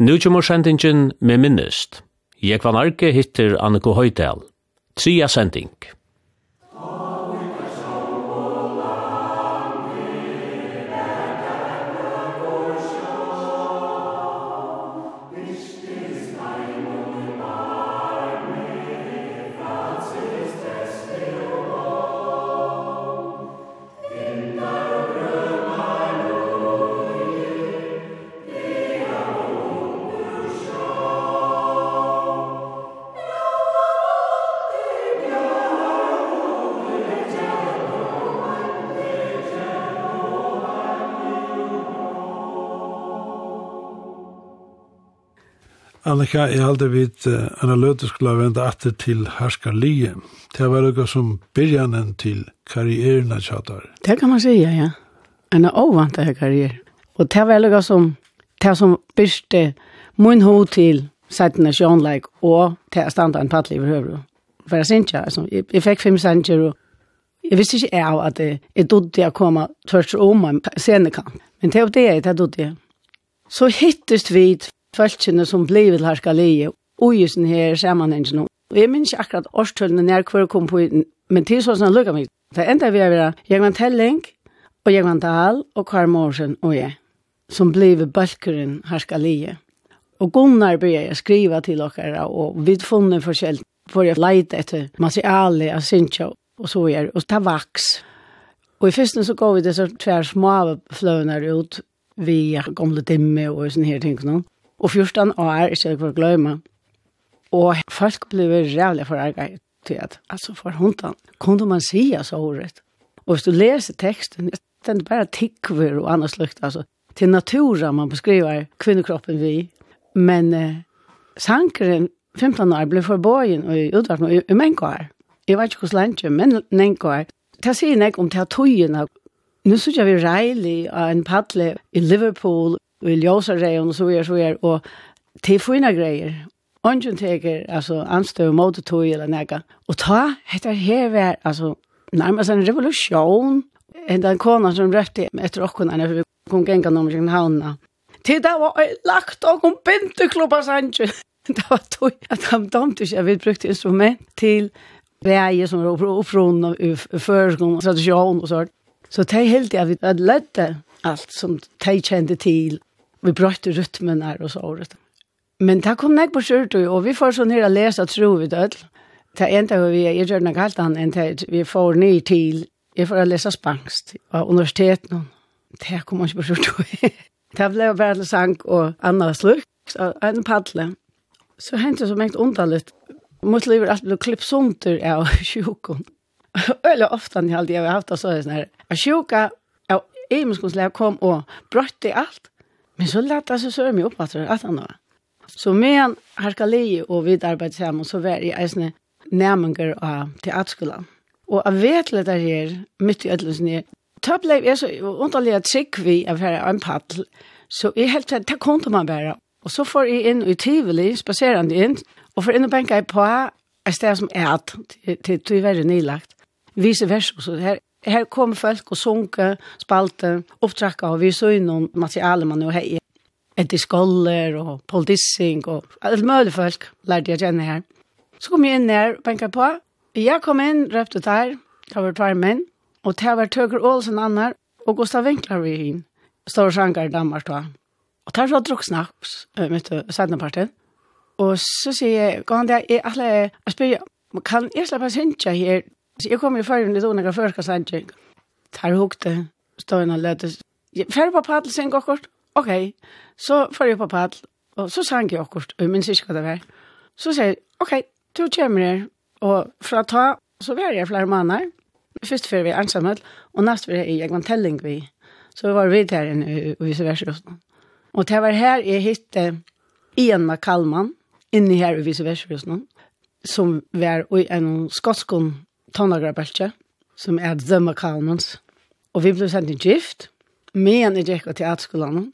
Nu kommer sendingen med minnest. Jeg var narke hittir Anneko Høydal. Tria sending. Annika, jeg halde vidt uh, analytisk la venda atter til herskar lige. Det var lukka som byrjanen til karrieren av tjatar. Det kan man säga, ja. En ovant av karrier. Og det var lukka som, det som byrste mun ho til sætten av sjånleik og til å standa en paddel i høvru. For jeg synes ikke, altså, jeg jeg fikk fem sanger og Jeg visste ikke av at jeg jeg dodde jeg kom tvers om en scenekant. Men det var det jeg, det dodde jeg. Så hittest vi tveldsene som ble vil harska leie, og i sin her sammanhengen. Og jeg minns ikke akkurat årstøllene nær hver kom på, men til sånn som lukka meg. Det enda vi er vera, jeg var Telling, og jeg var Dahl, og Karl Morsen og jeg, som blev balkeren harska leie. Og Gunnar begynte å skriva til dere, og vi funnet forskjellig, for jeg leite etter materiale av Sintja, og så er, og ta vaks. Og i fyrsten så går vi disse tver små fløvner ut, vi gamle dimme og sånne her ting. No? og 14 år, ikke jeg får glemme. Og folk ble rævlig for arbeid til at, altså for hundan, kunne man si så ordet. Og hvis du leser teksten, den er bare tikver og annet slukt, altså til naturen man beskriver kvinnekroppen vi. Men eh, sankeren 15 år ble forbøyen og utvart med mennkår. Jeg vet ikke hos lenge, men mennkår. Det sier jeg om til her tøyene. Nå synes jeg vi reilig av en padle i Liverpool, och ljusa grejer og så är så är och till fina grejer. Ongen teker alltså anstå mot tog eller nega. Och ta heter här vær, alltså nærmest en revolution. En den kona som røpte efter åkorna när vi kom genga nummer kring havna. Till det var lagt och om binteklubbar sanje. Det var tog at han domte ikke, Jag vill brukte instrument till vägar som var uppfrån förskån og tradisjon og sånt. Så det är helt jag vi att lätta allt som de kände till vi brøtte rytmen her og så året. Men det kom nek på skjørt, og vi får sånn her å lese tro vi død. Det er enda vi er nok alt annet enn det vi får ny til, jeg får lese spangst av universiteten. Det kom ikke på skjørt. det ble bare sang og annet sluk, en padle. Så hendte det så mye underligt. Mot livet alt ble klippsunter av sjukken. Eller ofte jeg aldri har haft det så sånn her. Sjuka av Eimskonslev kom og brøtte alt. Men så lätt alltså så är mig upp att att han var. Så men har ska le och vi arbetar och så var jag isne närmare av teaterskolan. Och jag vet lite här mitt i alldeles ner. Tablet är så underliga trick vi av här en paddel. Så i helt det kunde man bara. Och så får jag in i Tivoli, spacerande in. Och för in och bänka på ett sted som är att till tyvärr nylagt. Vice versa. Så här Her kom folk og sunke, spalte, opptrakka, og vi så innom materialet man jo hei. Etter skoller og politissing og alt mulig folk lærte jeg kjenne her. Så kom jeg inn her, benka på. Jeg kom inn, røpte der, det var tvær menn, og det var Tøker Ålsen annar, og Gustav Winkler vi inn. Stor sjanger i Danmark da. Og der var drukk snaps, mitt sendeparten. Og så sier jeg, gå han der, jeg alle, jeg spyr, kan jeg slappe sinja her Så jag kom ju litt under første sannsyn. Tar hukte stöna lättes. Färd på paddel sen går kort. Okej. Så får jag på paddel och så sank jag kort. minns så ska det var. Så säger okej, du kommer her. och fra ta så var jag flere måneder. Först før vi ensamhet och näst før i gikk en telling vi. Så var vi där inne och vice versa. Och det var här jeg hittade Ian Kalman inne här i vice versa som var i en skotskon tonnagrabeltje, som er The McCallmans. Og vi ble sendt i gift, men jeg gikk til teaterskolen.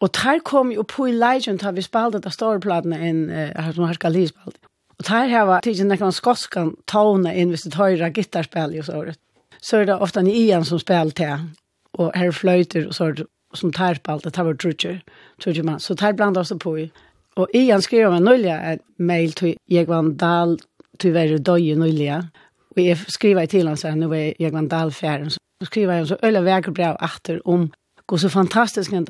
Og der kom jo på i leidjen til vi spalte de av stårplatene enn her som her skal li spalte. Og der her var tidsen nekken skoskan tåne inn hvis du tøyre gittarspill i året. Så er det ofte en Ian som spiller til, og her fløyter og så er det som tar det tar var trutcher, trutcher man. Så tar blant oss på i. Og Ian skrev meg nøylig mail til Jegvan Dahl, til å være døye nøylig, vi skriver til han så här, nu är jag vandalfärden. Så skriver jag så öliga verkar bra efter om hvor så fantastisk den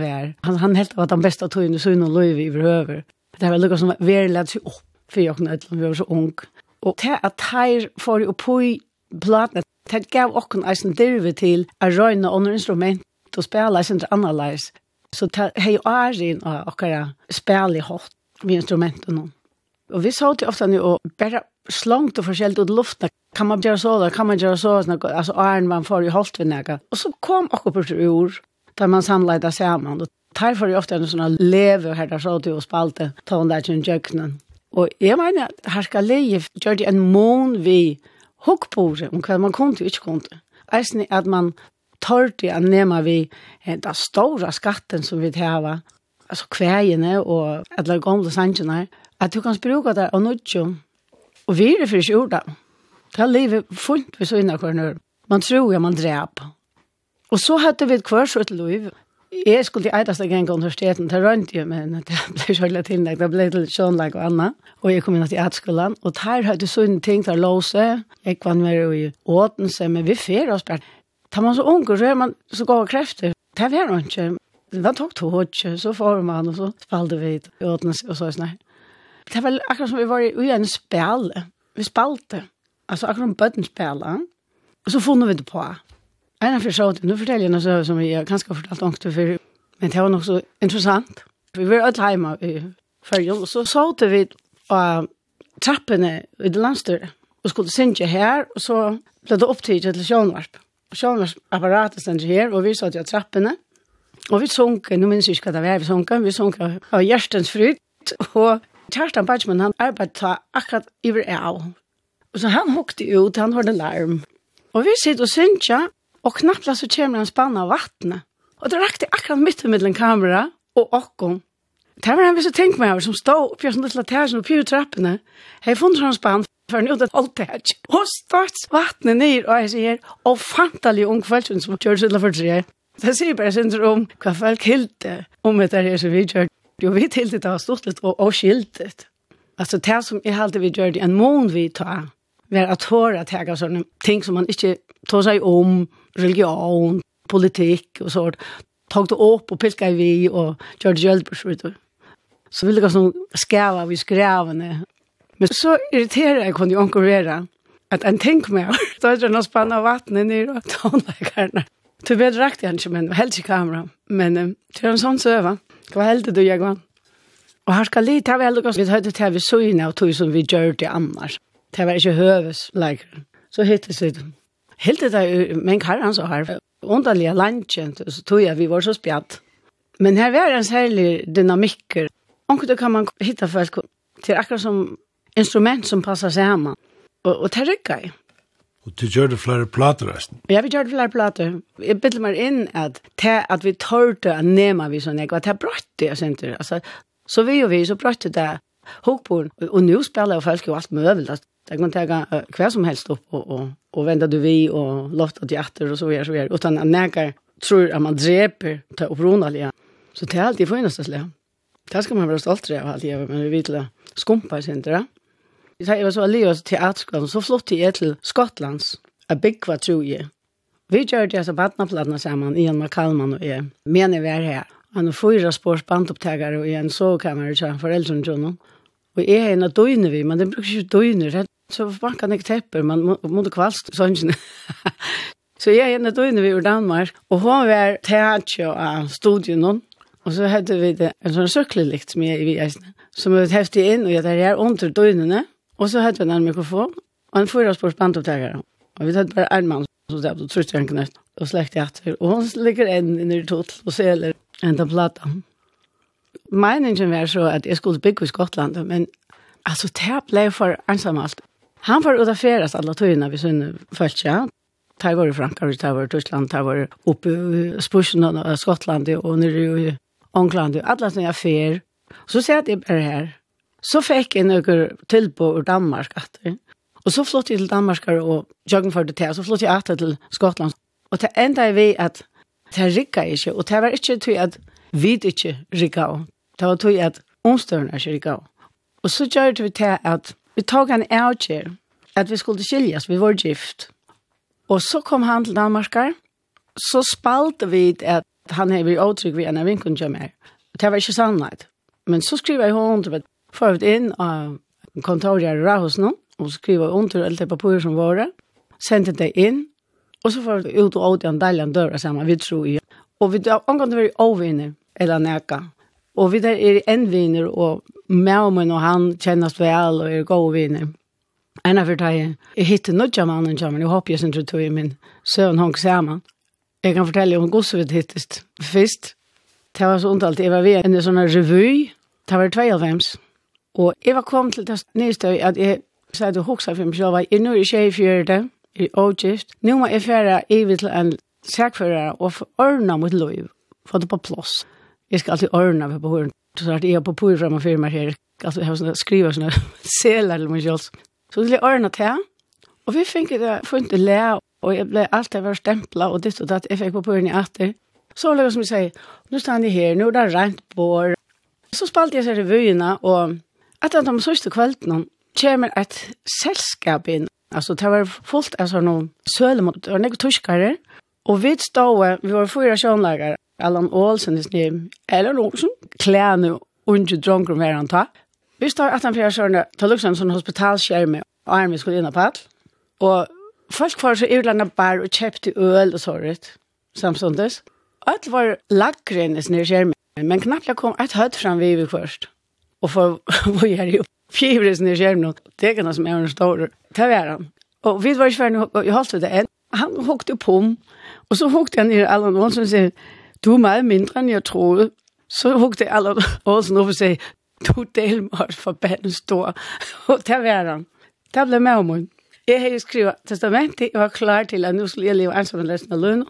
vi er. Han, han helt var den beste tojen i Sunn og løyve i Bröver. Det var lukket som var lätt sig upp för jag när vi var så ung. Og til at her får jeg på i platene, Det gav också en eisen dyrve til å røyne under instrument och spela sin annerledes. Så det har ju æren av åkara spel i hårt med instrumenten. Og vi sa til ofte nu och bara slangt och förskällt ut luften. Kan man göra så där? Kan man göra så? Alltså Arn man får ju hållt vid näga. Och så kom också på ur där man samlade samman. Och tar för ju ofta en sån här leve här där så till och spalte. Ta hon där till jöknen. Och jag menar att här ska leje det en mån vi hukkbore Och hva man kunde inte kunde. Eisen att man tørte å nema vi den stora skatten som vi hava. Alltså kvägene och alla gamle sannsjene, Att du kan spruka det och nudjo Og vi er for ikke ordet. Det er livet fullt ved sånne kvarnør. Man tror jo man drep. Og så hadde vi et kvørs og liv. Jeg skulle til i en gang universiteten til Røntje, men det ble kjørlig tilnægt, det ble til sjønlag og anna. Og jeg kom inn til etskolan, og der hadde jeg sånne ting til å låse. Jeg var med i Åtense, men vi fyrer oss bare. Tar man så unger, så er man så gode krefter. Det var ikke. Det var to tog, så får man, og så spalte vi i Åtense, og så er det sånn det var akkurat som vi var i en spil. Vi spalte. Altså akkurat som bøtten spela. Og så funnet vi det på. En av så, Nå forteller jeg noe så, som jeg kanskje har fortalt ångte før. Men det var nok så interessant. Vi var alle hjemme i Førjul, og så såte vi av trappene i det landstyret. Og skulle synge her, og så ble det opptidig til Sjønvarp. Sjønvarp-apparatet stendte her, og vi satt i trappene. Og vi sunket, nå minns jeg ikke hva det var vi sunket, vi sunket av Gjerstens fryt, og Kjartan Bajman, han arbeidde akkurat i iver av. Og så han hukte ut, han hørte larm. Og vi sitter og synsja, og knappt så kommer han spanna av vattnet. Og det rakte akkurat midt i middelen kamera og okkom. Det var han vi så tenkte meg over, som stod oppi hans lilla tæsjen oppi pyr trappene. Jeg har funnet sånn spann, for han gjorde et holdtæsj. Og stort vattnet ned, og jeg sier, og fantalig ung kveldsjøn som kjører sydla for tre. Det sier bare synder om hva folk hilde om etter det som vi kjørte. Jo, vi til det var stort litt og, og skiltet. Altså, det som jeg halte vi gjør det en mån vi tar, var at høre at jeg sånne ting som man ikke tar seg om, religion, politikk og sånt. Tog det opp og pilka vi og gjør det gjølper, Så ville det sånn skæva vi skrevene. Men så irriterer jeg kunne jo konkurrere at en ting med. Da er det noe spann vattnet ned og tånleikerne. Du vet rakt igjen ikke, men helst i kamera. Men det er en sånn søva. Hva heldig du, Jekvann? Og her skal litt av heldig oss. Vi høyde til vi søgne og tog som vi gjør det annars. Det var ikke høves leikere. Så hittet vi det. Helt det er men karran så har underliga landkjent, så tog jeg vi var så spjatt. Men her var en særlig dynamikker. Omkring kan man hitta folk til akkurat som instrument som passar sammen. Og, og det rykker jeg. Og du gjør det flere plater, resten? Ja, vi gjør det flere plater. Jeg bytter meg inn at, te, at vi tørte å nema vi sånn, og at det er brått det, jeg synes Altså, så vi og vi, så brått det hokborn. Og nå spiller jo folk jo alt møvel, at det kan ta hva som helst opp, og, og, og vende du vi, og lofta til atter, og så videre, så videre. Utan at nægar tror at man dreper til opprunalige. Så det er alltid fornøyesteslig. Det skal man være stolt av, alltid, men vi vet det skumpa i sin, det jeg var så alligevel til teaterskolen, så flott jeg til Skottlands, a big var tro jeg. Vi gjør det som badnaplatene sammen, Ian McCallman og jeg, men jeg var her. Han er fyra spårs bandopptagere og en sovkammer til foreldrene til noen. Og jeg er en av døgnet vi, men det bruker ikke døgnet. Så man kan ikke tepper, man må, må kvalst sånn. så jeg er en av døgnet vi i Danmark, og hun var teater av studien noen. Og så hadde vi det, en sånn sørkelelikt som jeg er i vi eisene, som vi hadde heftig inn, og jeg er her under døgnene, Og så hadde vi en mikrofon, og en fyraspårs bandopptakere. Og vi hadde bare en mann som stod og jeg en knøtt og slekte etter. Og hun ligger en under tot og seler en av plata. Meningen var så at jeg skulle bygge i Skottland, men altså, det ble for ensamalt. Han var ut av feras alle tøyene vi sønne følte ja. Det var i Frankrike, det var i Tyskland, det var oppe i Spursen og Skottland og nere i Ångland. Alle sånne affærer. Så sier jeg at jeg bare her Så fikk jeg noen tilbå ur Danmark etter. Og så flott jeg til Danmark og joggen for det til, og så flott jeg etter til Skottland. Og det enda jeg vet at det rikka ikke, og det var ikke til at vi ikke rikka. Det var til at omstørene ikke rikka. Og så gjør vi til at vi tog en avgjør, at vi skulle skiljes, vi var gift. Og så kom han til Danmark, så spalte vi at han har vært åtrykk ved en av vinkene til meg. Det var ikke sannhet. Men så skriver jeg hånden til Får vi inn av kontoret i Rahusno, og skriver under alle de papirer som var det, sendte det inn, og så får vi ut og åt i en deilig døra sammen, vi tror i. Og vi har omgått å være overvinner, eller nækka. Og vi der er envinner, og med og han kjennes vel, og er gode vinner. Ena for deg, jeg hittet nødja mannen sammen, jeg håper jeg sin tror i min søn hong sammen. Jeg kan fortelle om Gossevitt hittest først. Det var så ondalt, jeg var ved en sånn revy, det var 92. Og jeg var kommet til det nyeste at jeg sa du hoksa for meg selv, jeg nå er ikke i fjerde, i ågift, nå må jeg fjerde evig til en sækfører og få ordna mot lov, få det på plass. Jeg skal alltid ordna for på håren. Så at jeg har papur fremme for meg her, altså jeg har sånne, skriver sånne seler til meg selv. Så skulle jeg ordna til, og vi fikk det funnet le, og jeg ble alltid vært stempla og ditt og datt, jeg fikk på puren i atter. Så var det som jeg sier, nå stand jeg her, nå er det rent bor. Så spalte jeg seg revyene, og At at de sørste kveldene kommer et selskap inn. Altså, det var fullt av sånne sølemot, det var noen tyskere, og vi stod, vi var fyra sjønlagere, Allan Olsen i snim, Ellen Olsen, klæne unge dronker med han ta. Vi stod at han fyra sjønne, ta luksen sånn hospitalskjerme, og armen skulle inn på alt. Og folk var så utlandet bar og kjøpte øl og såret, samståndes. Alt var lagrenes nere skjermen, men knappt kom et høyt fram vi først och för vad gör ju fjävres när jag nu tegarna som er en stor det var han Og vi var ikke ferdig, jag hållt vid det han hukte på him, og så hukte han i alle noen som sier, du er meget mindre enn jeg trodde så hukte alle noen upp och säger du del mig förbannat stor og där var han där blev med om Jeg har skrivet testamentet, jeg var klar til at nå skulle jeg leve ensam resten av lønnen.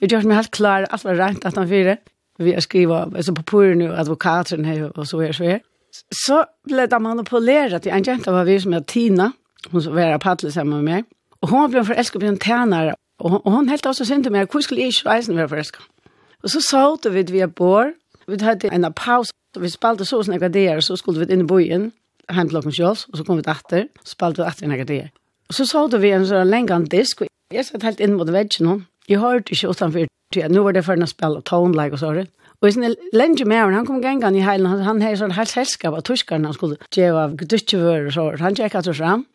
Jeg gjør meg helt klar, alt var rent at han fyrer. Vi har skrivet altså, på puren og advokaten her, og så er det svært så ble det manipuleret til en jente var vi som heter Tina, hun som var paddel sammen med meg. Og hun ble forelsket på en tænare, og hun helt også synte meg, hvor skulle jeg ikke reisen være forelsket? Og så sa hun vi via bor, vi hadde en paus, og vi spalte så sånne gradere, så skulle vi inn i byen, hjem til kjøls, og så kom vi etter, så spalte vi etter en gradere. Og så sa vi en sånn lengre disk, og jeg satt helt inn mot veggen hun. Jeg hørte ikke utenfor, nå var det for å spille tone-like og sånt. Og sånn, lenge med han kom gengan i heilen, han, han hei sånn helt selskap av tyskerne, han skulle djeva av gudutjevør og så, han tjekk at fram.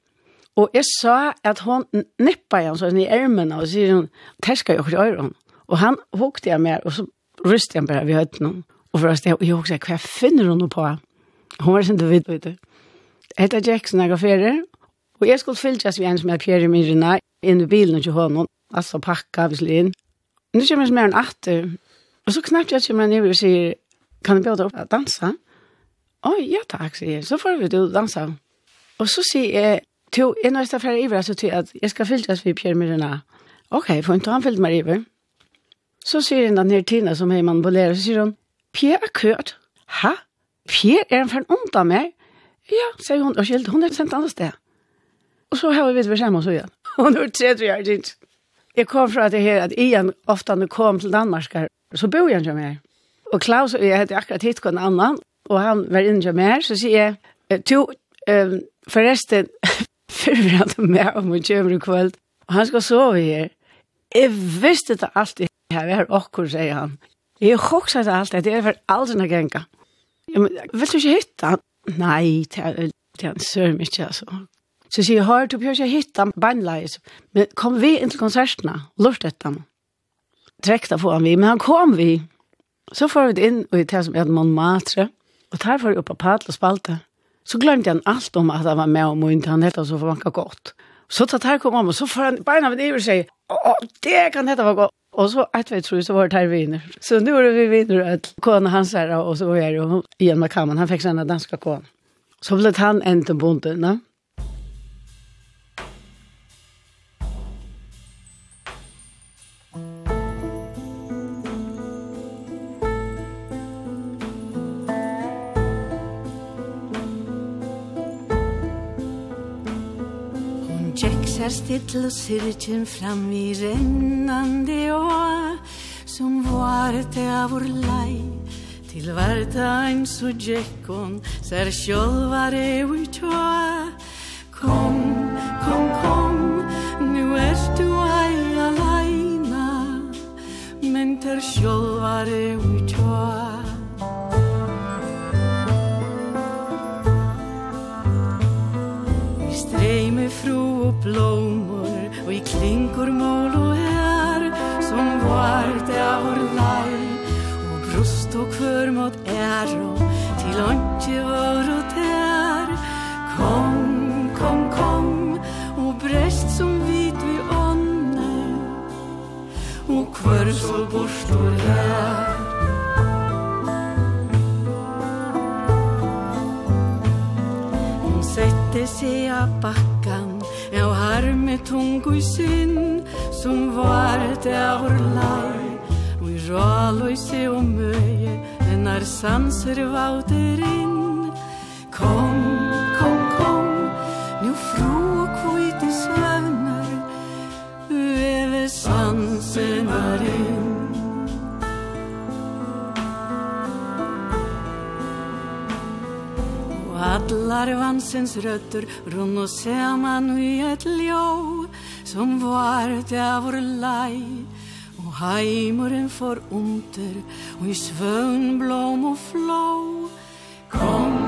Og jeg sa at hon neppa igjen sånn i ermena og sier hun, terska jo i øyren. Og han hukte jeg mer, og så ryste jeg bare vi høyt noen. Og for oss, jeg hukte hva finner hun på? Hun var sånn du vidt, vet du. Hetta Jackson jeg ferie, og jeg skulle fylgjast vi en som jeg kjører min rina, inn i bilen og til hånden, altså pakka vi inn. Nå kommer jeg som er en atter, Og så knappt jeg kommer ned og sier, kan du bjøde opp og dansa? Å, ja takk, sier jeg. Så får vi til å danse. Og så sier jeg, til en av staffer iver, så til at jeg skal fyltes ved Pierre Mirena. Ok, for ikke han fylle meg iver. Så sier den her Tina som er man på lærer, så sier hun, Pierre er kørt. Hæ? Pierre er en for en ond av meg? Ja, sier hun, og skilt, hun er sendt andre sted. Og så har vi vidt beskjemme oss igjen. Og nå er det tredje år, ikke? Jeg kom fra det her at Ian ofte kom til Danmark Så bor jeg ikke mer. Og Klaus og jeg hadde akkurat hitt en annan, og han var inne ikke mer, så sier jeg, to, um, forresten, fyrir han til meg om hun kommer i kveld, og han skal sove her. Jeg visste det alltid jeg var okkur, sier han. Jeg hoksa det alltid, det er for aldri enn genga. Vil du ikke hitta han? Nei, det er han sør mykje, altså. Så sier jeg, hør, du bør ikke hitta han beinleis, men kom vi inn til konsertene, lort etter han trekta på han vi, men han kom vi. Så får vi det inn og i det som er noen matre, og der får vi opp av padel og spalte. Så glemte han alt om at han var med og mynte, han hette så for man kan godt. Så tatt her kom om, og så får han beina ved iver seg, å, det kan hette var godt. Og så, et vei tror jeg, så var det her viner. Så nu er vi viner, at kona hans her, og så var jeg jo igjen med kammeren, han fikk seg en danska kona. Så ble han enten bonden, ne? Skal stilla syrkjen fram i rennande å Som varet av vår lei. Til varta ein så djekkon Sær sjolvare ui tåa Kom, kom, kom Nu er du ei alaina Men ter sjolvare ui så bortstor her. Hon sette seg av backan Jag har med tungo i sin Som var det av vår laj Og i rall og i se och möje När sanser vauter inn Larvansens rötter runn och samman i et ljå Som var det vår lei. Og heimuren for onter Og i svön blom og flå. Kom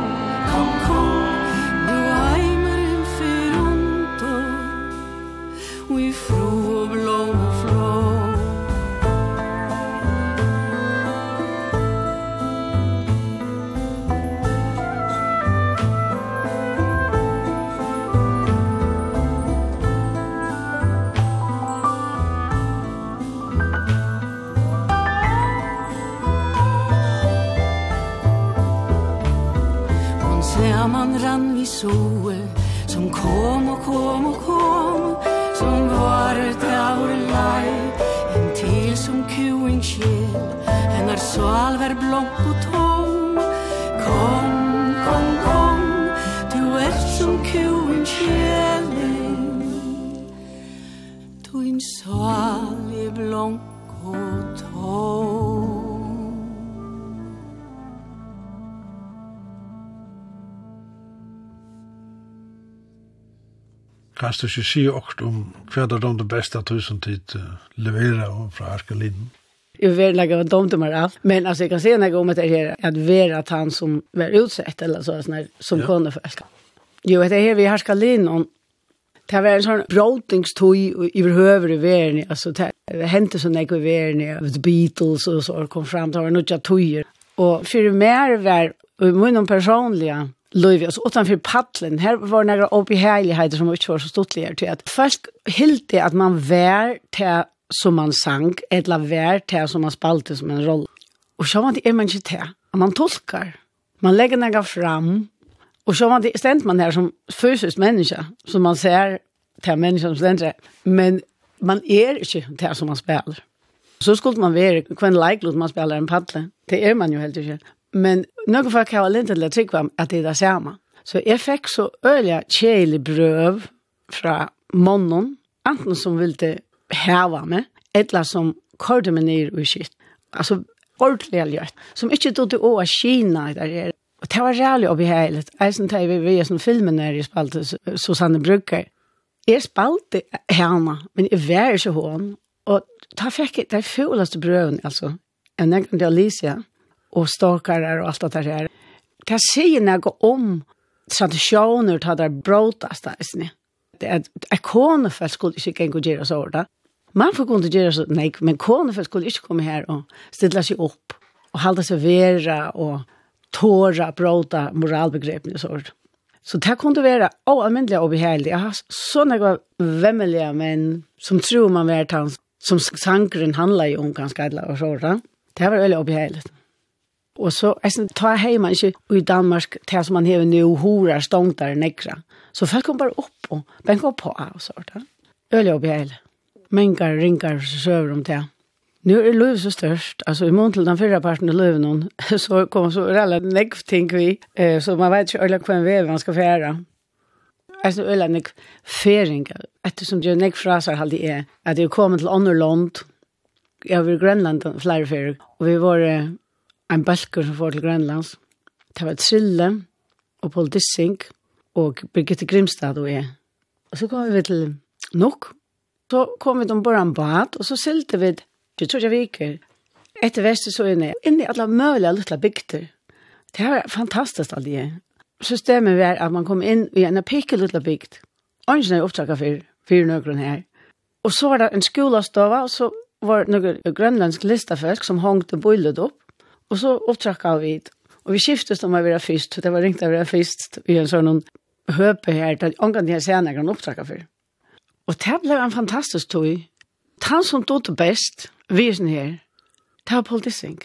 sol Som kom og kom og kom Som var det av vår lei En til som kuen kjel Hennar svar kanst du ikke si okkur om hva er det beste tusen tid levera fra Arkeliden? Jag vill lägga vad de dömer allt. Men alltså jag kan säga något om att det här att vara att han som var utsett eller så sådär som ja. kunde förälska. Jo, det här vi har skalin och det var en sån brotingstoj i behöver i världen. Alltså det hände så när jag i världen. The Beatles och så kom fram. Det var några tojer. Och för mer var och i personliga Løyvi, altså utanfor paddelen, her var det oppe i heiligheter som ikke var så stortligere til at folk hilde at man vær til som man sang, eller vær til som man spalte som en roll. Og så var det er man ikke til, at man tolkar, man legger nega fram, og så var det stendt man her som fysisk menneske, som man ser til mennesker som stendt men man er ikke til som man spiller. Så skulle man være kvann leiklod man spiller en paddle, det er man jo helt ikke men noen folk har lint til å trykke at det er det samme. Så jeg fikk så øyelig kjelig brøv fra månen, enten som ville heva meg, eller som kørte meg ned i skitt. Altså, ordentlig gjort. Som ikke tog til å Kina der er. Og det var rævlig oppi heilet. Jeg synes det er vi er sånn filmen der jeg spalte, Susanne Brugger. Jeg spalte henne, men jeg var ikke henne. Og da fikk jeg de fuleste brøven, altså. Jeg nevnte Alicia og stakare og alt det der. Det sier noe om tradisjoner til det brådast der. Det er at konefell skulle ikke gå gjøre så ordet. Man får kunne gjøre så, nei, men konefell skulle ikke komme her og stille seg opp og halde seg vera og tåra bråta, moralbegrepene så ordet. Så det kunde vara oalmyndelig og behärliga. Jeg har sånne gav vämmeliga men som tror man vet han som sangren handlar jo om ganska alla och sådär. Det var väldigt obehärligt. Og så, jeg synes, ta heima ikke i Danmark, til som man hever nu, horar, stångtar, nekra. Så folk kom bare opp og benka på av sort. Øl jobb i hele. Mengar, rinkar, søver om det. Nå er løv så størst, altså i mån til den fyrre parten av løven noen, så kom så rella nekv ting vi, så man vet ikke øyla hvem vev man skal færa. Altså øyla nekv færinga, ettersom det er nekv fraser halde er, at det er kommet til andre land, jeg var i Grønland flere færer, og vi var en balkur som får til Grønlands. Det var Trille og Paul Dissing og Birgitte Grimstad og jeg. Og så kom vi til Nok. Så kom vi til en Bad, og så sylte vi til Trudja Viker. Etter vestet så inne, inne i alle mulige lille bygder. Det var fantastisk alt det. Systemet var at man kom inn i en pikke lille bygd. Ången er opptakket for, for noen her. Og så var det en skolastøve, og så var det noen grønlandsk listafisk som hongte bøylet opp. Og så opptrakka vi det. Og vi skiftet om å være først, det var ringt å være først, i en sånn høpe her, at omgang her senere kan opptrakka for. Og det ble en fantastisk tog. Han som tog det best, visen her, det var Paul Dissing.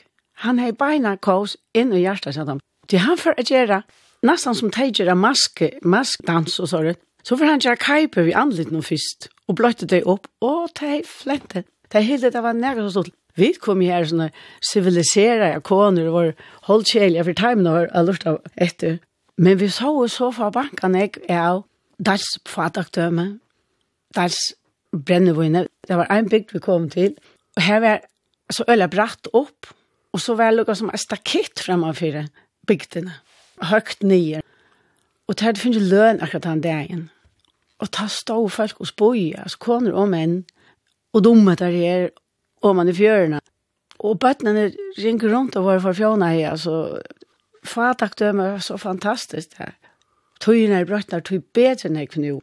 Han har beina kås inn i hjertet, sa han. Det han for å gjøre, nesten som teger av maske, maskdans og sånn, så får han gjøre kaiper vi anlitt noe først, og bløtte det opp, og det flente. Det hele det var nærmest stort. Vi kom her sånne civiliserade koner og var holdt kjelja for timen og har lurt av etter. Men vi så jo så fra bankene, jeg av dels fataktøme, dels brennevøyne. Det var en bygd vi kom til. Og her var så øyla bratt opp, og så var det lukket som en stakett fremanfyr bygdene, høyt nye. Og det hadde funnet løn akkurat den dagen. Og ta stå folk og boi, altså koner og menn, og dumme der her, om man i fjörerna. Och bötnen ringer runt och var för fjärna här. Alltså, fatak var så fantastiskt här. Tøyene er brøttene, tøy bedre enn jeg nå.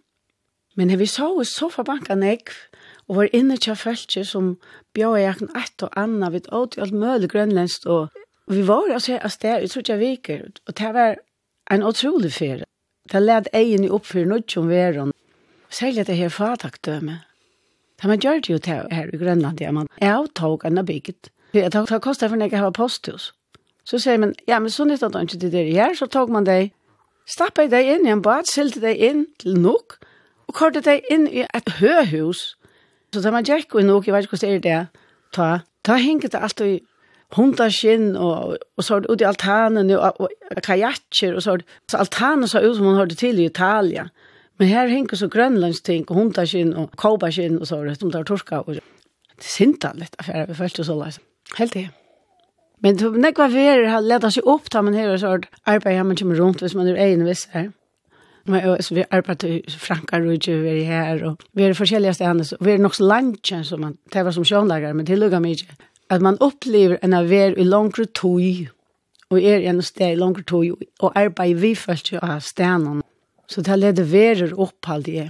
Men vi så oss så forbanket nek, og var inne til feltje som bjør jeg jakken et og annet, vi åt i alt mulig grønlandsk, og vi var altså av sted, jeg tror ikke jeg viker, og det var en utrolig ferie. Det led egen i oppfyr nødt som veren, særlig det her fatakdømme. Det man gjør det jo til her i Grønland, ja, man er avtog enn bygget. Det har kostet for når jeg har posthus. Så sier man, ja, men så nyttet han ikke det her, så tog man deg, stappet deg inn i en bad, silte deg inn til nok, og kortet deg inn i et høhus. Så da man gikk og nok, jeg vet ikke hvordan det er det, ta, ta henget det alt i hundarskinn, og, og så ut i altanen, og, og kajakker, og så, så altanen så ut som man hørte til i Italia. Men her hinkar så grønlandsting og hundaskinn, og kåbarskinn og så det som det var torska. Og det er sinta litt affæra vi følte så løs. Helt det. Men det var nekva fyrir har leta seg opp da man her og så arbeid ja man kommer rundt hvis man er egen viss her. Men så vi arbeidde i Frankarudje, vi er her, og vi er forskjellige stedene, og vi er nok så langt, som man, det var som sjånlager, men det lukket mye. At man opplever en av er i langre tog, og er en sted i langre tog, og arbeid vi først jo av stedene. Så det leder verer opp all det.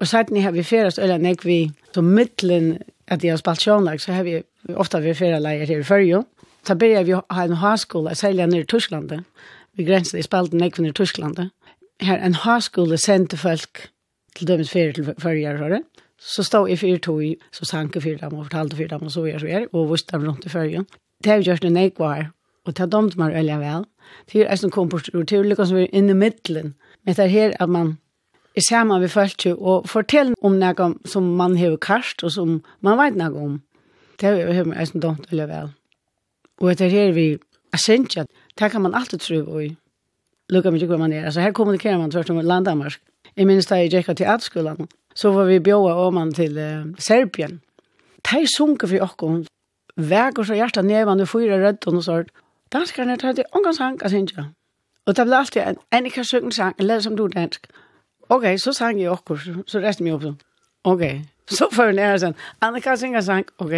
Og siden har vi ferast, eller når vi så mittelen at jeg har spalt sjånlag, så har vi ofte vi ferieleier her i Førjo. Så begynner vi å ha en haskole, særlig nere i Tyskland. Vi grenser i spalten når vi nere i Tyskland. Her en haskole sendte folk til dømes ferie til Førjo, har det. Så stod jeg fyrir tog, så sank jeg fyrir dem og fortalte fyrir dem og så gjør så gjør, og visste dem rundt i Førjo. Det har vi gjort en ekvar, og det har domt meg veldig vel. Det er en kompostrutur, det er inne i midtelen, Men det er her at man er sammen ved folk og fortell om noe som man har karst, og som man vet noe om. Det er jo her som dumt eller vel. Og det er her vi er sent, det kan man alltid tro i. Lukka mye hvor man er. Altså her kommunikerer man tvert om landamarsk. Jeg minns da jeg gikk til atskolen, så var vi bjåa om man til uh, Serbien. De sunker for åkken, veger så hjertet ned, man fyra rødt og noe sånt. Danskerne tar til omgangshang, jeg synes ikke. Og det ble alltid, en, Annika syng en sang, eller som du dansk. Ok, så sang jeg også, så resten mig sånn. Ok, så får jeg nære sånn, Annika synger sang, ok.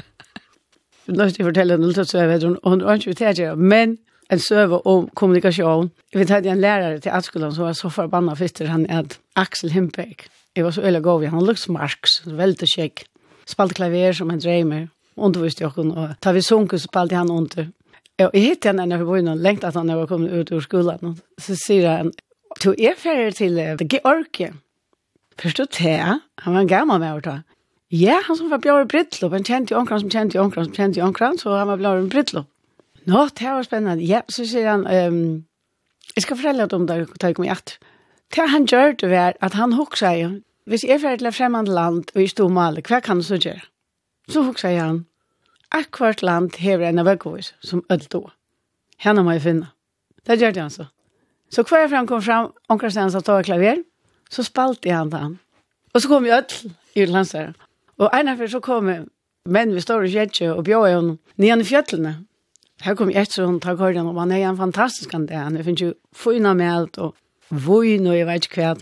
Nå skal jeg fortælle en lille søve, hun, hun ønsker til at men en søve om kommunikation. Vi vet en lærare til Atskolan som var så forbannet fister, han er Axel Himbeck. Jeg var så øyla gov, han lukks marks, veldig kjekk. Spalte klaver som han dreimer, undervist jeg og ta vi sunket, spalte han under. Ja, jeg hitt henne når vi var inne lengt at han var kommet ut ur skolan. Så sier han, to er ferdig til Georgie. Forstå det, han var en gammel med å ta. Ja, han som var bjør i Brittlopp, han kjente jo omkran som kjente jo omkran som kjente jo omkran, så han var bjør i Brittlopp. Nå, det var spennende. Ja, så sier han, um, jeg skal fortelle deg om det, da jeg kom i at. Det han gjør det var at han hoksa jo, hvis jeg er ferdig til et fremmede land og i stor maler, hva kan du så gjøre? Så hoksa han, akkurat land hever en av vekkvis som ødelt då. Henne må jeg finne. Det gjør det han så. Så hver jeg fram kom fram, omkring stedet som tog klaver, så spalte jeg han den. Og så kom jeg ødel i landsdøren. Og en av så kom jeg, men vi står i kjetje og bjør jeg henne nian i fjøtlene. Her kom jeg etter hun tar korden, og han er en fantastisk han det. Han finner jo fyna med alt, og vun, og jeg vet ikke hva.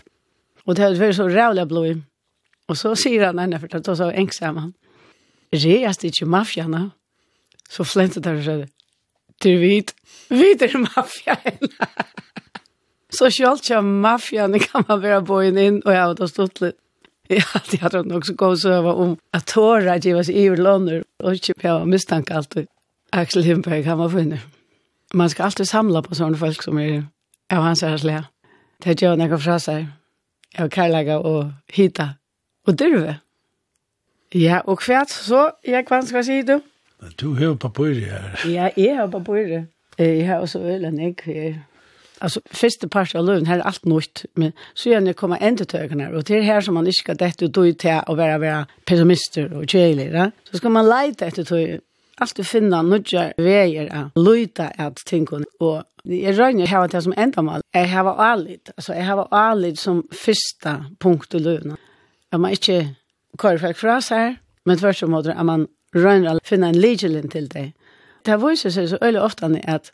Og det var så rævlig blod. Og så sier han henne, for det var så ensam han reast ikkje mafiana, så flentet der og sier, du vet, vet er mafian. så sjalt kja mafjana kan man vera bojen inn, og jeg har da stått litt. Jeg hadde hatt hatt nok så god søva om at tåra giva seg iver låner, og ikke pjava mistanke alltid. Axel Himberg, han var funnet. Man skal alltid samla på sånne folk som er av hans æreslega. Det gjør jo nekka fra seg, av kærlega og hita, og dyrve. Ja, og kvært så, jeg hva skal si du? Du har papir her. Ja, jeg har papir. Jeg har også ølen, ikke? Alltså første part av lönen här allt nytt men så gjerne komma ända till ögonen och det er här som man inte ska detta døy ut å och vara vara pessimister och jailer så ska man leta efter tøy, allt du finna nudja vägar att luta at tänka och jag røyner här det som ändamål jag har alit alltså jag har alit som första punkt i lönen at man inte kvar för fra här. Men först så måste man röna finna en legelin till det. Det viser seg så så öle ofta att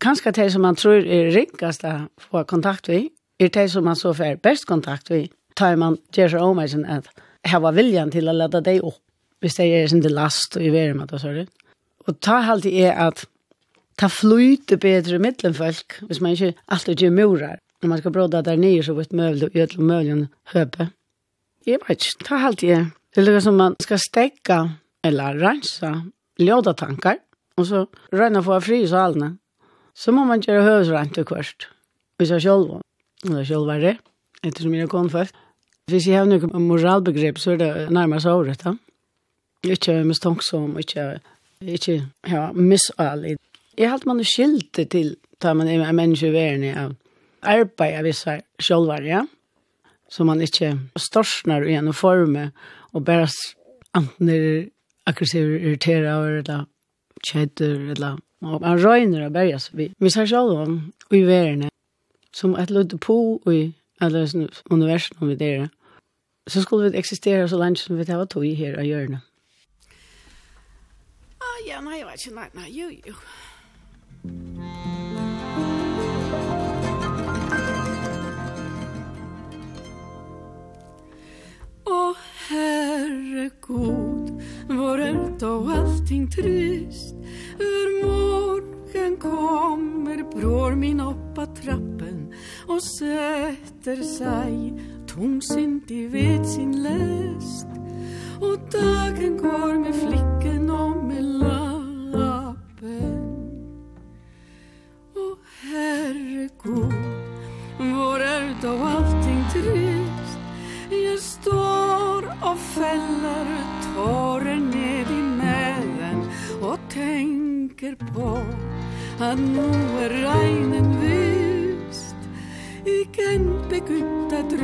kanske det som man tror är rikast att få kontakt vi är det som man så för bäst kontakt vi tar man ger seg om at att ha viljan till att lade dig upp. hvis säger det sin last og i värme då så det. Och ta halt er att ta flyte bättre mellan folk, hvis man inte alltid gör murar. Når man ska bråda där nye, så vet möjligt och ödla möjligen höpe. Jeg vet ikke, det er alltid jeg. Det er som man skal stekka eller rensa ljóda tankar og så røyna få fri i salene. Så må man gjøre høvesrent til kvart. Hvis jeg selv var, eller selv var det, ettersom jeg kom først. Hvis jeg har noen moralbegrep, så er det nærmest året da. Ikke mistanksom, ikke, ikke ja, misalig. Jeg halte man skilte til, da man er menneske i verden av arbeid av visse selvvarer, ja så man ikke storsner i en form og bare enten er aggressiv, irriterer, eller kjeder, eller og man røyner og berges. Vi, vi ser selv om i verden, som et lødde på i alle universen om vi der, så skulle vi eksistere så lenge som vi tar tog i her og hjørne. Ah, ja, nei, jeg vet ikke, nei, nei, jo, jo. Å Herre god, vår ölt och allting trist. Ur morgen kommer bror min upp trappen og setter seg tungsint i vet sin lest, og dagen går med flicken og med land på at nå er regnen vist Ikke en begynt at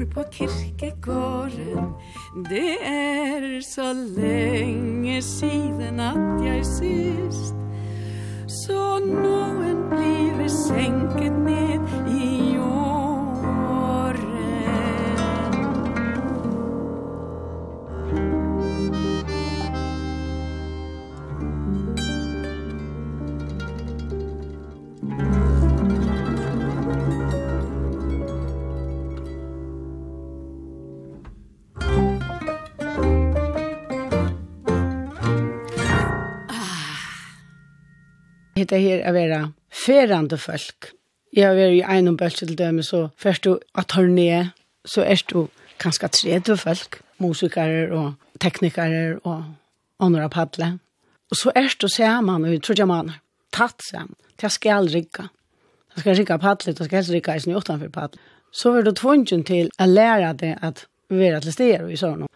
bor på kirkegården. Det er så lenge siden at jeg sist Så någon blir senket ned i hitta her a vera ferande folk. Jeg har vært i einom bølse til døme, så først du at turné, så er du kanskje 30 folk, musikere og teknikere og andre padle. Og så er du sammen, og vi tror jeg man tatt sammen, til jeg skal rigga. Det skal rigga padlet, det skal rigga i sin utenfor padlet. Så var du tvungen til å lære deg at vi er til steder i sånn.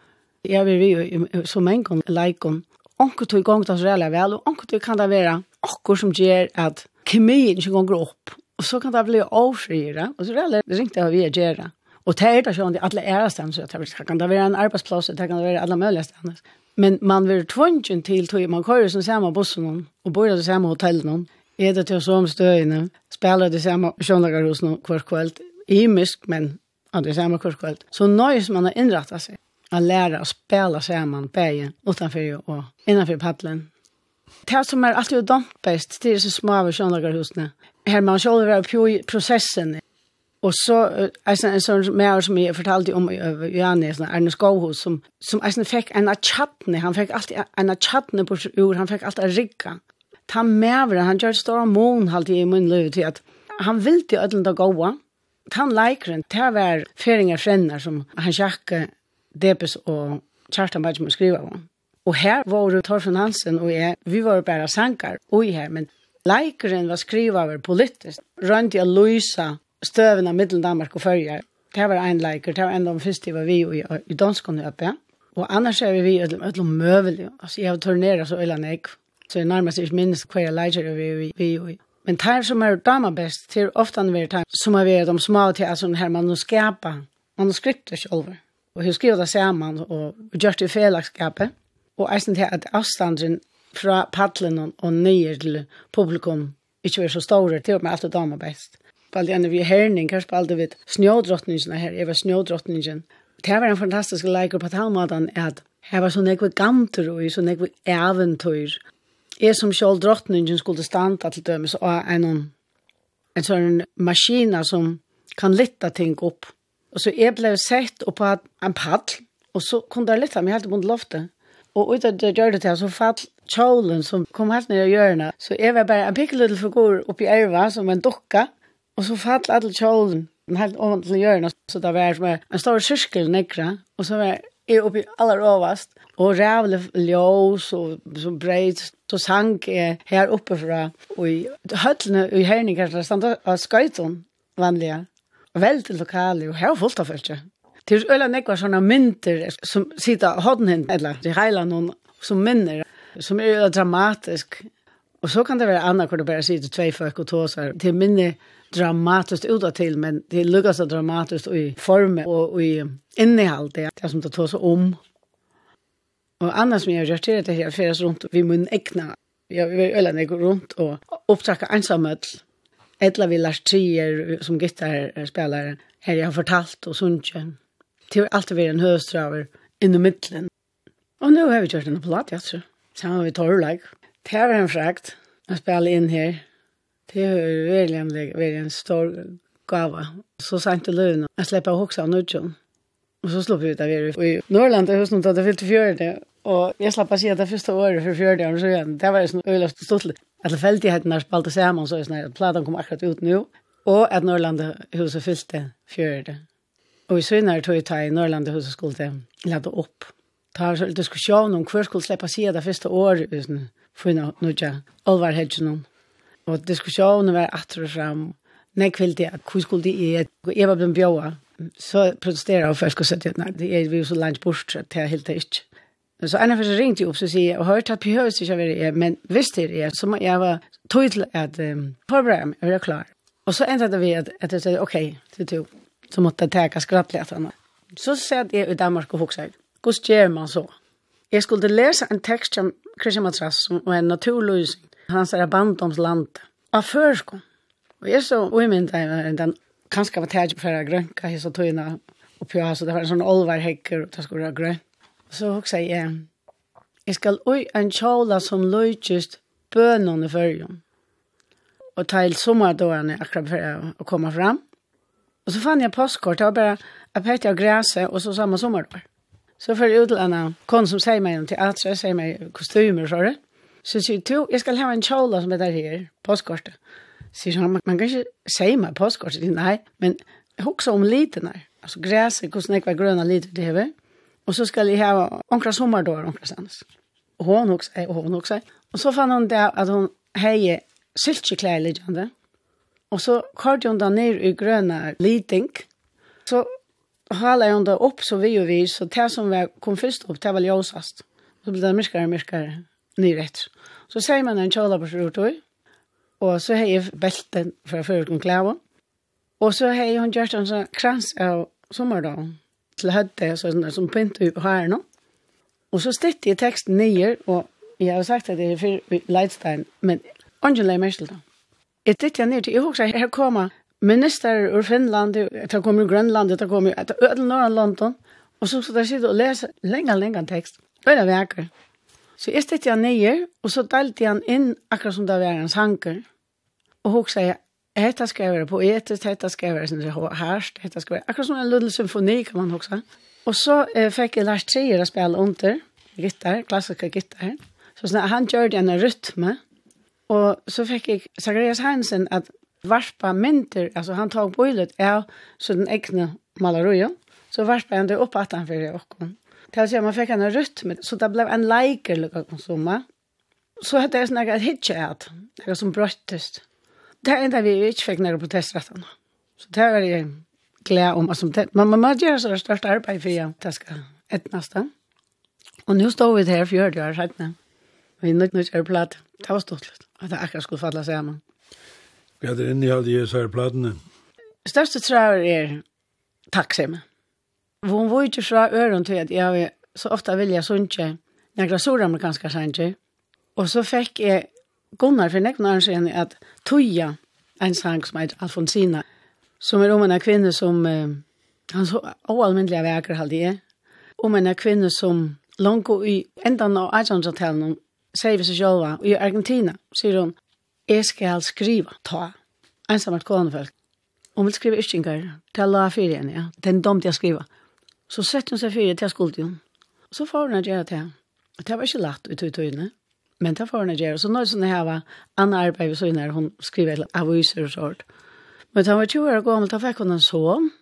Jeg vil vi jo som en gang leikon. Onkel tog i gang til oss reelle vel, og onkel tog kan det være akkur som gjør at kemien ikke går opp. Og så kan det bli avfriere, og så er det ringte jeg vi gjør Og det er det sånn, alle er stedet, så det kan det være en arbeidsplass, det kan det være alle mulige stedet. Men man vil tvungen til tog, man kører som samme bussen, og bor i det samme hotellet, er det til som støyene, spiller det samme sjøndagerhusen hver kveld, imisk, men av det samme hver kveld. Så nøys man har innrettet seg, å lære å spille sammen, bæge, utenfor og innenfor paddelen, Det som er alltid dampest, det er så små av sjønlagerhusene. Her man sjøl være på prosessen. Og så er det en sånn mer som jeg fortalte om i Janne, sånn Erne Skåhus, som, som er fikk en av tjattene, han fikk alltid en av tjattene på ur, han fikk alltid rigga. Ta med han gjør stora mån alltid i min liv til at han vil til ødelen til å gå. Ta Han leikeren, det være feringer frenner som han sjakke Debes og Kjartan Bajmo skriva om. Og her var Torfinn Hansen og jeg, vi var bare sankar og her, men leikeren var skriva over politisk, rundt i å løse støvene middelen Danmark og Førjar. Det var en leiker, det var en av de første var vi i, i danskene oppe. Og annars er vi i ødlom møvelig. Altså, jeg har turneret så øyne jeg. Så jeg nærmest ikke minnes hva jeg leiker vi i. Vi, vi. Men det som er dama best, det er ofte en veldig time, som er ved de små til, altså her manuskripet, manuskriptet selv. Og hun skriver det sammen, og gjør det i fellesskapet og eisen til at avstanden fra paddelen og nye til publikum ikke var så store, til og med alt og damer best. Spalte enn vi herning, her spalte vi snjódrottningen her, jeg var snjódrottningen. Det var en fantastisk leikur på talmaten, at her var sånn ekve gantur og sånn ekve eventyr. Jeg som selv drottningen skulle standa til dømes og en, en sånn maskina som kan lytta ting opp. Og så jeg ble sett opp på en paddel, og så kunne jeg lytta meg helt på loftet. Og ut av det gjør det til, så fall kjolen som kom helt ned i hjørnet. Så jeg var bare en pikke lille figur oppi erva som en dukka. Og så fall alle kjolen helt ovan til hjørnet. Så det var som en stor syskel nekra. Og så var jeg oppi aller overast. Og rævlig ljós og så breit. Så sang jeg her oppe fra. Og i høttene i herninger, der stod av skøyton vanlige. Veldig lokale, og her var fullt av følelse. Det er øyla nekva sånne mynter som sitter hodden eller i heilan noen som minner, som er øyla dramatisk. Og så kan det være anna hvor du bare sitter tvei folk og tåsar. Det minne dramatiskt utåt till men det er lukka så dramatiskt i form och i innehåll det det som det så om. Och annars som jag gör det det här her, runt vi mun egna, jeg vil øyla nek runt och opptrakka ensamhet, etla vi lars trier som gitarspelare, här jag har fortalt och sunnkjent det har alltid vært en høstraver innom middelen. Og nå har vi gjort en platt, jeg tror. Så har vi Torleik. Det var en frakt å spille inn her. Det har vært en, vært en stor gava. Så sent til løven Jeg slipper å hokse av nødjon. Og så slår vi ut av her. Og i Norrland er husen til det til fjørende. Og jeg slapp å si at det første året for fjørende år så igjen. Det var jo sånn øyeløst og stått litt. i tilfeldigheten der spalte sammen, så er det sånn at platen kom akkurat ut nå. Og at Norrland huset til fjørende. Og i synare tog jeg ta i Norrlandet hos skulle lade opp. Ta en diskusjon om hver skulle slippe sida det første året uten funne nødja alvar hedgen Og diskusjonen var atter og fram. Nei, kvill det, hvor skulle de er? Jeg var blant bjøa. Så protesterer jeg først og sier at nei, det er vi så langt bort, det er helt ikke. Så en av første ringte opp, og sier og hørt at behøves ikke være det, men hvis det er, så må jeg være tydelig at um, forberede meg, jeg var klar. Og så endte det vi at, at jeg sier, ok, det er to så måtte jeg teka skrattletene. Så satt jeg i Danmark og hoksa, hvordan gjør man så? Jeg skulle lese en tekst om Christian Matras, som var en naturløsning. Han sier bandomsland, av førskom. Og jeg så umynda den kanskje var tæt for å grønka his og tøyna oppi og så det var en sånn olvarhekker og det skulle være grøn. Så hoksa jeg, jeg skal ui en kjola som løytjust bønene i fyrjum. Og ta il sommardårene akkurat for å komme fram. Och så fann jag postkort, jag bara pekte av græse, och så samma sommardår. Så för utlandet, kon som säger mig till att jag säger mig kostymer, så det. Så sier du, jag ska ha en kjola som är där här, postkortet. Så säger han, man kan ikke säga mig postkortet, nej, men också om liten her. Alltså gräset, hvordan jeg var gröna lite til här. Och så ska jeg ha onkra sommardår, onkra sannes. Og hon också, og hon också. Och så fann hon det att hon heier syltjeklær litt, Mm Og så kørte hun da ned i grønne liting. Så hala hun da opp så vi og vi, så det som vi kom først opp, det var ljøsast. Så ble det myrkere, myrkere, rett. Så sier man en kjøla på skjortøy, og så har jeg belten fra den klæven. Og så har hun gjort en sånn krans av sommerdagen til høyde, sånn som pynte ut her nå. Og så styrte jeg teksten nye, og jeg har sagt at det er for Leidstein, men Angela er mest til det. Jeg tittar ned til, jeg husker, her kommer minister ur Finland, det kommer ur Grønland, det kommer ur Ødel Norrland, og så skal jeg sitte og lese lenge, lenge tekst. Det er vekker. Så jeg stedte han nye, og så delte han inn akkurat som det var en hanker. Og hun sier, dette skal jeg være poetisk, dette skal jeg være herst, dette skal være akkurat som en liten symfoni, kan man også. Og så eh, fikk jeg Lars Trier å spille under, gitar, klassiske gitar. Så sånn, han gjør det en rytme, Og så fikk jeg Zacharias Hansen at varpa mynter, altså han tog bøylet ja, så den egne malerøyen, så varpa han det opp at han fyrir okkom. Til å si at man fikk en rytme, så det ble en leiker lukka konsumma. Så hette jeg snakka et hitje det noe som brøttest. Det er enda vi ikke fikk på protestrettene. Så det var jeg glad om, altså, man må gjøre så det største arbeid for jeg, det skal et nesten. Og nå står vi her 40 år siden, og vi er nødt til å gjøre platt. Det var stort litt. At det akkurat skulle falle sammen. Hva er det innehållet i de her platene? Største traver er takksomme. Hvor hun var ikke fra øren til at jeg har så ofte vilja sunnkje, når jeg nekla suramerikanska sankje, og så fikk jeg Gunnar for nekken hans igjen at Tuya, en sang som heter Alfonsina, som er om en kvinne som, uh, han så oalmyndelig oalmyndelige veker halde jeg, om en kvinne som langt i enda av 1800-tallet sier vi seg sjølva, i Argentina, sier hun, jeg skal skriva, ta, ensamert konefolk. Hun vil skriva yttingar, til la fire igjen, ja, den domt å skriva. Så setter hun seg fire til skuld hun. Så får hun gjøre det. Det var ikke lagt ut i tøyene, men det får hun gjøre. Så når sånn har Anna arbeid, så når hun skriver aviser og sånt. Men da var 20 år gammel, da fikk hun en sånn,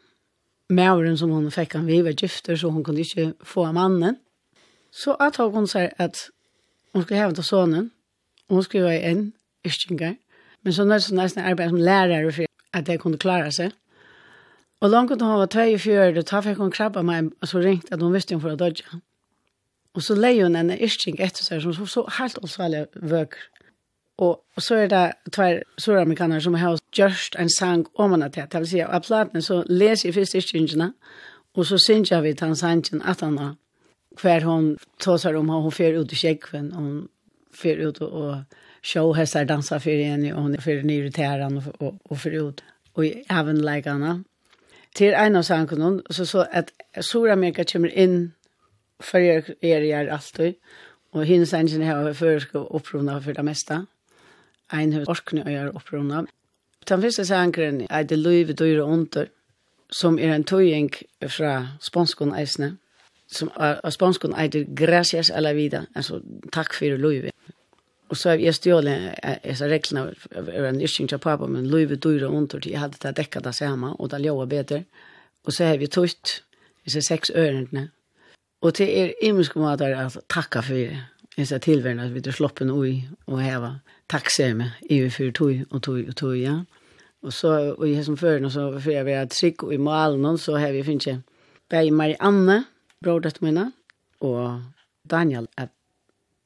Mævren som hun fikk han vi var gifter, så hun kunne ikke få av mannen. Så jeg tok hun seg at Hun skulle hevende sonen, og hun skulle være en yrkjengar. Men så nødt til nesten arbeid som lærere for at jeg kunne klare seg. Og langt da hun var 42, da fikk hun krabba meg, og så ringte at hun visste hun for å dodge. Og så leie hun en yrkjeng etter seg, som så, så helt åsvallig vøker. Og, og så er det tvær søramerikanere som har gjørst en sang om henne til. Det vil si, av platene så leser jeg først yrkjengene, og så synger vi til han sangen at han har Hver hon tåsar om hon fer ut i kjekven, hon fer ut og show hästar dansa för en och hon för ny täran och och fer ut och även lägarna till en av sankonon så så att Sydamerika kommer in för er är alltid och hinns engine har förska upprona för det mesta. En orkne och gör upprona den första sankren är det löv dyra under som är en töjning från sponskon eisne som av spanskon eitir gracias a la vida, alltså tack för Louis. Och så jeg är så räkna över en yrsing till pappa, men loive dyra under til jeg det dekka det samme, och det låg bättre. Och så har vi tøyt disse sex ørene. Og til er imenske måter at takka fyrir disse tilværende, at vi er sloppen ui og heva takkseme i vi fyrir tog og tog og tog, ja. Og så, og i som føren, så fyrir jeg være trygg og i malen, så har vi finnst jeg Bei Marianne, brådet mine, og Daniel att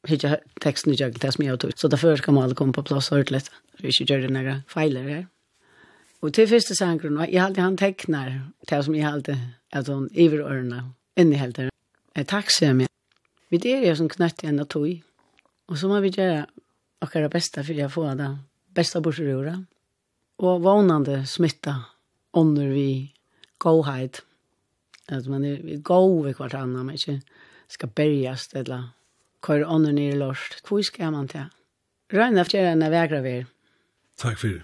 hitta teksten i jag det som jeg har tog. Så därför ska man på plass og plats ordentligt. Vi ikke gjør det noen feiler her. Og til første sangren jeg jag hade han tekner, det som jeg hade att hon över öronen in i helt her. Ett taxi med. Vi det är som knøtt igjen og tog. Og så må vi gjøre akkurat beste, for för jag får det bästa bortsrura. Og vånande smitta under vi godhet. Att man är god vid kvart annan, man inte ska bärgas eller köra ånden ner i lörst. Hur ska man ta? Röjna efter den här vägra vi Tack för det.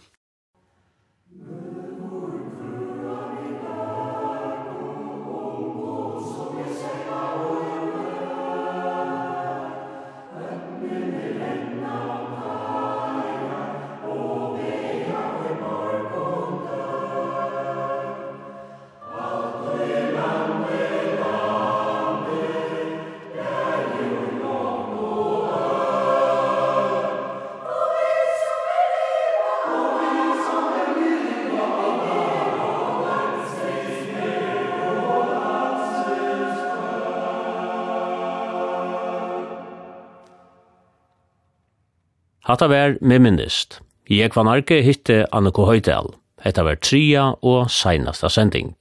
Hatta var med minnist. Jeg var narki hitte Anneko Høydal. Hetta var tria og seinasta sending.